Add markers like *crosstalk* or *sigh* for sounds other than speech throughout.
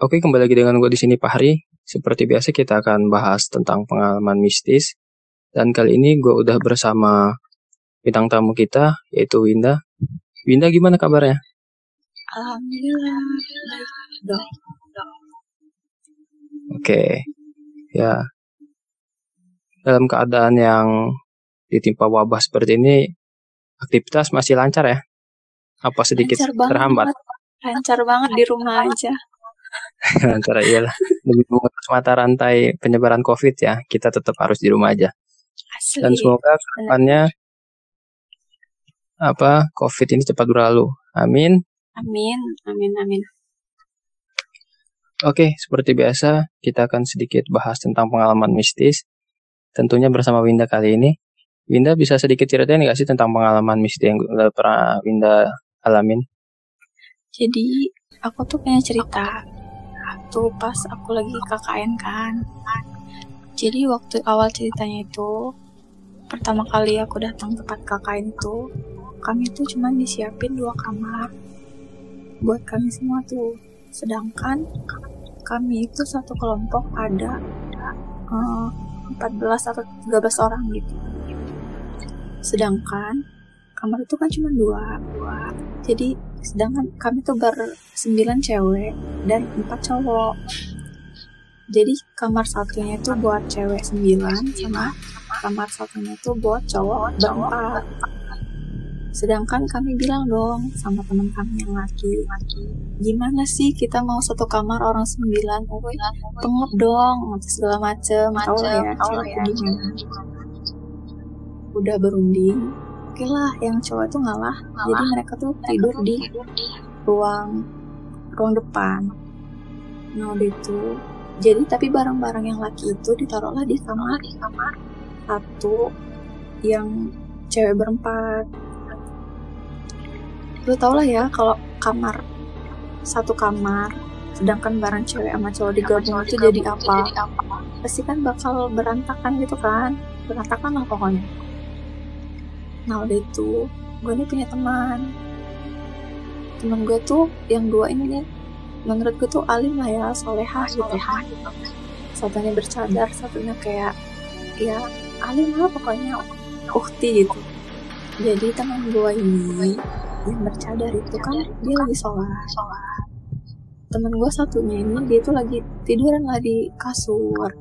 Oke, kembali lagi dengan gue di sini Pak Hari. Seperti biasa kita akan bahas tentang pengalaman mistis. Dan kali ini gue udah bersama bintang tamu kita, yaitu Winda. Winda gimana kabarnya? Alhamdulillah, baik Oke, ya. Dalam keadaan yang ditimpa wabah seperti ini, aktivitas masih lancar ya? Apa sedikit Lancar banget. terhambat? Lancar banget di rumah aja. *laughs* Antara iyalah demi memutus mata rantai penyebaran COVID ya, kita tetap harus di rumah aja. Asli. Dan semoga ke depannya apa COVID ini cepat berlalu. Amin. Amin, amin, amin. Oke, seperti biasa kita akan sedikit bahas tentang pengalaman mistis. Tentunya bersama Winda kali ini. Winda bisa sedikit ceritain nggak sih tentang pengalaman mistis yang pernah Winda alamin? Jadi aku tuh punya cerita. Waktu pas aku lagi KKN kan. Jadi waktu awal ceritanya itu pertama kali aku datang tempat KKN itu kami tuh cuma disiapin dua kamar buat kami semua tuh sedangkan kami itu satu kelompok ada eh, 14 atau 13 orang gitu sedangkan kamar itu kan cuma dua jadi sedangkan kami tuh bersembilan cewek dan empat cowok. Jadi kamar satunya itu buat cewek sembilan sama kamar satunya itu buat cowok berempat. Sedangkan kami bilang dong sama teman kami yang laki gimana sih kita mau satu kamar orang sembilan? Oh pengep dong segala macem. Tau lah ya cewek itu gimana? Udah berunding oke lah yang cowok itu ngalah. Jadi mereka tuh tidur di ruang ruang depan. Nah udah itu. Jadi tapi barang-barang yang laki itu ditaruhlah di kamar. Satu yang cewek berempat. Lu tau lah ya kalau kamar satu kamar sedangkan barang cewek sama cowok digabung itu jadi apa? Pasti kan bakal berantakan gitu kan? Berantakan lah pokoknya nah udah itu gue nih punya teman. Teman gue tuh yang dua ini nih menurut gue tuh alim lah ya solehah gitu. Satunya bercadar satunya kayak ya alim lah pokoknya ukti gitu. Jadi teman gue ini yang bercadar itu kan dia lagi sholat. Temen gue satunya ini dia tuh lagi tiduran lah di kasur.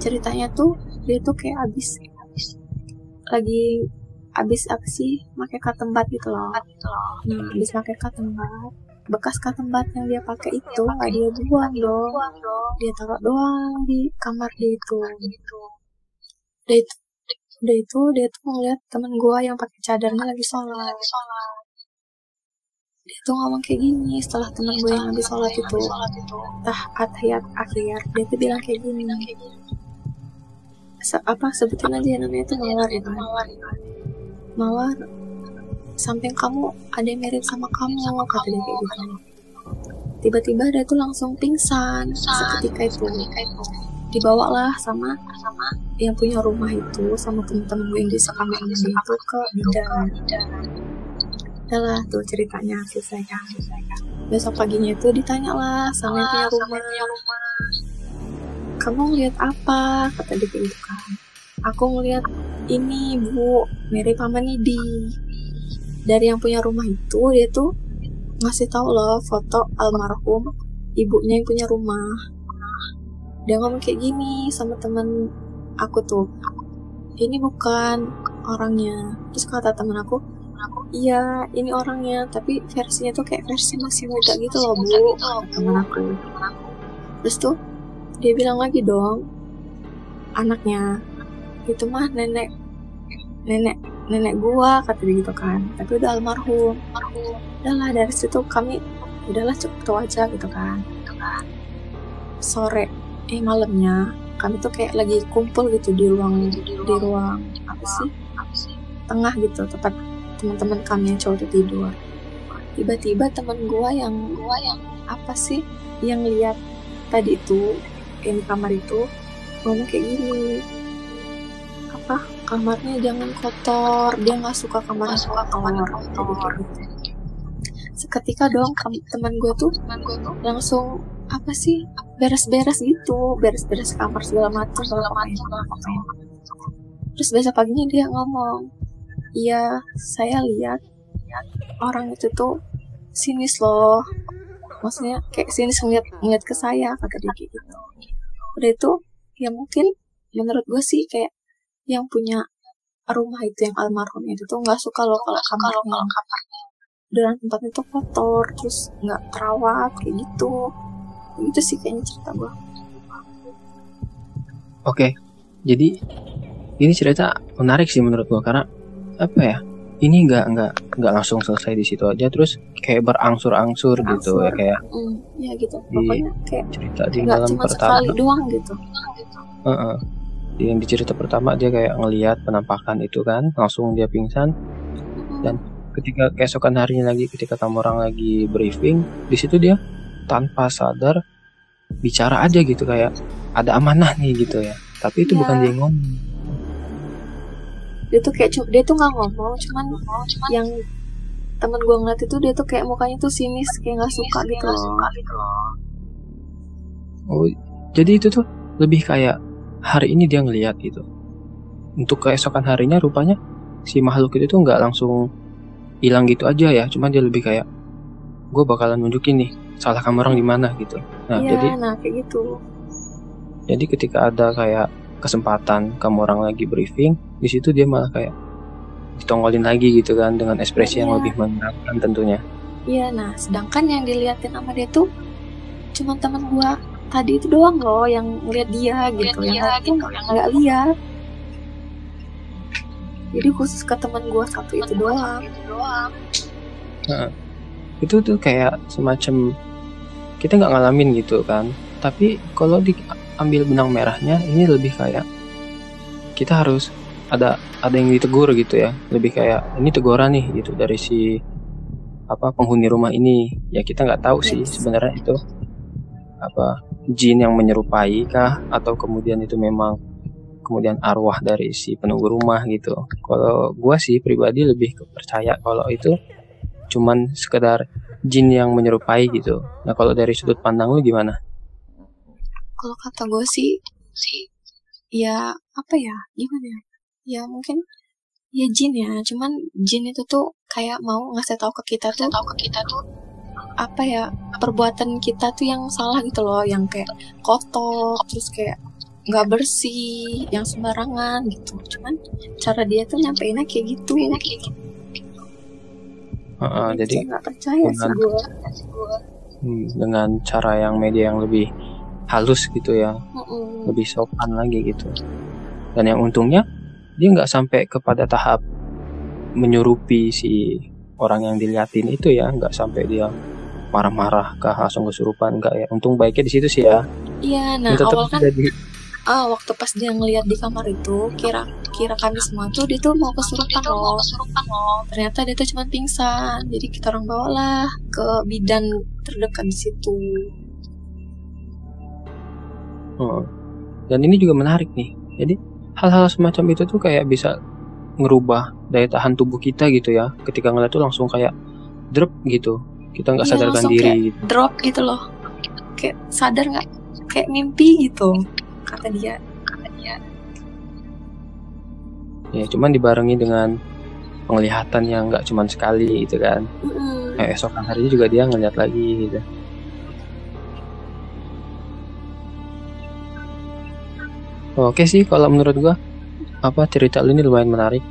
Ceritanya tuh dia tuh kayak abis lagi abis apa sih pakai katembat gitu loh. Nah abis pakai katembat bekas katembat yang dia pakai itu nggak dia buang dong. dia taruh doang di kamar dia itu. Udah itu. Udah itu dia tuh ngeliat temen gue yang pakai cadarnya lagi sholat. Dia tuh ngomong kayak gini setelah temen gue yang habis sholat itu. tah atayat akhir dia tuh bilang kayak gini Se apa sebutin aja yang namanya itu mawar ya kan? Mawar. Samping kamu ada yang mirip sama kamu kata dia kayak gitu. tiba-tiba dia tuh langsung pingsan seketika itu. dibawa lah sama sama yang punya rumah itu sama temen-temen gue yang di sekamar itu ke bidan Udah lah tuh ceritanya selesai kan besok paginya itu ditanya lah sama yang punya rumah kamu ngeliat apa? kata dia gitu kan. Aku ngeliat ini bu mirip sama Nidi. Dari yang punya rumah itu dia tuh ngasih tahu loh foto almarhum ibunya yang punya rumah. Dia ngomong kayak gini sama temen aku tuh. Ini bukan orangnya. Terus kata temen aku iya ini orangnya tapi versinya tuh kayak versi masih muda gitu loh bu temen aku. Terus tuh dia bilang lagi dong anaknya itu mah nenek nenek nenek gua kata dia gitu kan. Tapi udah almarhum. Udahlah dari situ kami udahlah cukup tahu aja gitu kan. Sore eh malamnya kami tuh kayak lagi kumpul gitu di ruang di ruang apa sih? Tengah gitu tempat teman-teman kami yang cowok tidur. Tiba-tiba teman gua yang gua yang apa sih yang lihat tadi itu yang di kamar itu ngomong kayak gini. Apa? Kamarnya jangan kotor. Dia nggak suka kamarnya kotor. jadi kayak gitu. Ketika dong tem- teman gue tuh langsung apa sih beres-beres gitu. Beres-beres kamar segala macam. Segala macam. Terus besok paginya dia ngomong iya saya lihat orang itu tuh sinis loh. Maksudnya kayak sinis ngeliat ngeliat ke saya kata dia gitu udah itu ya mungkin menurut gue sih kayak yang punya rumah itu yang almarhum itu tuh nggak suka loh kalau kamarnya. dan tempatnya tuh kotor terus nggak terawat kayak gitu. Itu sih kayaknya cerita gue Oke, jadi ini cerita menarik sih menurut gua karena apa ya? Ini nggak nggak nggak langsung selesai di situ aja, terus kayak berangsur-angsur gitu ya kayak hmm, ya gitu Di- pokoknya kayak cerita di malam cuma pertama. sekali doang gitu Heeh. Yang di cerita pertama dia kayak ngelihat penampakan itu kan, langsung dia pingsan. Mm-mm. Dan Ketika keesokan harinya lagi, ketika kamu orang lagi briefing, di situ dia tanpa sadar bicara aja gitu kayak ada amanah nih gitu ya. Tapi itu Iya. bukan dia ngomong. Dia tuh kayak dia tuh nggak ngomong cuman yang temen gue ngeliat itu dia tuh kayak mukanya tuh sinis kayak nggak suka gitu loh Oh, jadi itu tuh lebih kayak hari ini dia ngelihat gitu. Untuk keesokan harinya rupanya si makhluk itu tuh nggak langsung hilang gitu aja ya, cuma dia lebih kayak gue bakalan nunjukin nih salah kamu orang di mana gitu. Nah, Iya, jadi nah kayak gitu jadi ketika ada kayak kesempatan kamu orang lagi briefing, di situ dia malah kayak ditongolin lagi gitu kan dengan ekspresi yang Iya. lebih menyenangkan tentunya. Iya, nah sedangkan yang diliatin sama dia tuh cuma temen gua tadi itu doang loh yang ngeliat dia gitu, yang lain tuh nggak nggak lihat. Jadi khusus ke temen gua satu itu doang. itu tuh kayak semacam kita nggak ngalamin gitu kan tapi kalau diambil benang merahnya ini lebih kayak kita harus ada ada yang ditegur gitu ya lebih kayak ini teguran nih gitu dari si apa penghuni rumah ini ya kita nggak tahu sih sebenarnya itu apa jin yang menyerupai kah atau kemudian itu memang kemudian arwah dari si penunggu rumah gitu kalau gua sih pribadi lebih percaya kalau itu cuman sekedar jin yang menyerupai gitu. Nah kalau dari sudut pandang lu gimana? Kalau kata gue sih, sih ya apa ya gimana ya? Ya mungkin ya jin ya, cuman jin itu tuh kayak mau ngasih tahu ke kita tuh, tahu ke kita tuh apa ya perbuatan kita tuh yang salah gitu loh, yang kayak kotor, terus kayak nggak bersih, yang sembarangan gitu. Cuman cara dia tuh nyampeinnya kayak gitu. Heeh, jadi Saya nggak percaya sih dengan- gue. hmm, dengan cara yang media yang lebih halus gitu ya, Mm-mm. lebih sopan lagi gitu. Dan yang untungnya dia nggak sampai kepada tahap menyerupi si orang yang diliatin itu ya, nggak sampai dia marah-marah kah langsung kesurupan nggak ya. Untung baiknya di situ sih ya. Iya, nah tetap awal kan jadi ah waktu pas dia ngeliat di kamar itu kira kira kami semua tuh dia tuh mau kesurupan loh ternyata dia tuh cuma pingsan jadi kita orang bawalah ke bidan terdekat di situ Heeh. Dan ini juga menarik nih. Jadi hal-hal semacam itu tuh kayak bisa ngerubah daya tahan tubuh kita gitu ya. Ketika ngeliat tuh langsung kayak drop gitu. Kita nggak Iya, sadarkan langsung diri. gitu. drop gitu loh kayak sadar nggak kayak mimpi gitu kata dia Ya, cuman dibarengi dengan penglihatan yang nggak cuman sekali gitu kan. Mm-mm. Kayak esokan harinya juga dia ngeliat lagi gitu. Oke sih kalau menurut gua apa cerita lu ini lumayan menarik.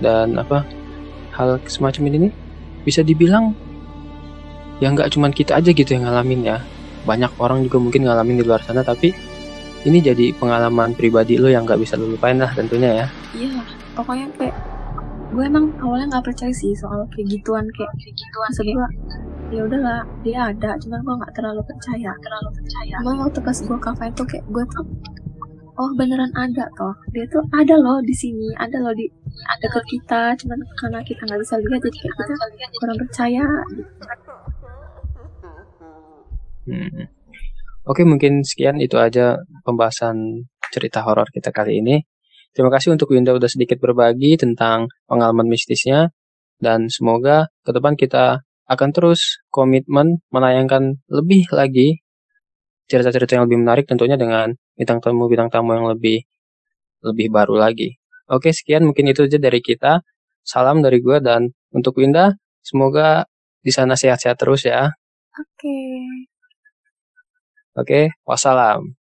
Dan apa hal semacam ini nih bisa dibilang ya nggak cuman kita aja gitu yang ngalamin ya. Banyak orang juga mungkin ngalamin di luar sana tapi ini jadi pengalaman pribadi lo yang nggak bisa lo lupain lah tentunya ya. Iya pokoknya kayak gue emang awalnya nggak percaya sih soal kayak gituan kayak kayak gituan maksud gue ya udahlah dia ada cuman gue nggak terlalu percaya. Terlalu percaya. Emang waktu pas gue kafe tuh kayak gue tuh oh beneran ada toh dia tuh ada loh di sini ada loh di deket kita cuman karena kita nggak bisa lihat jadi kayak kita kurang percaya gitu. Hmm. Oke, mungkin sekian itu aja pembahasan cerita horor kita kali ini. Terima kasih untuk Winda udah sedikit berbagi tentang pengalaman mistisnya dan semoga ke depan kita akan terus komitmen menayangkan lebih lagi cerita-cerita yang lebih menarik tentunya dengan bintang tamu bintang tamu yang lebih lebih baru lagi. Oke, sekian mungkin itu aja dari kita. Salam dari gue dan untuk Winda, semoga di sana sehat-sehat terus ya. Oke. Oke, wassalam.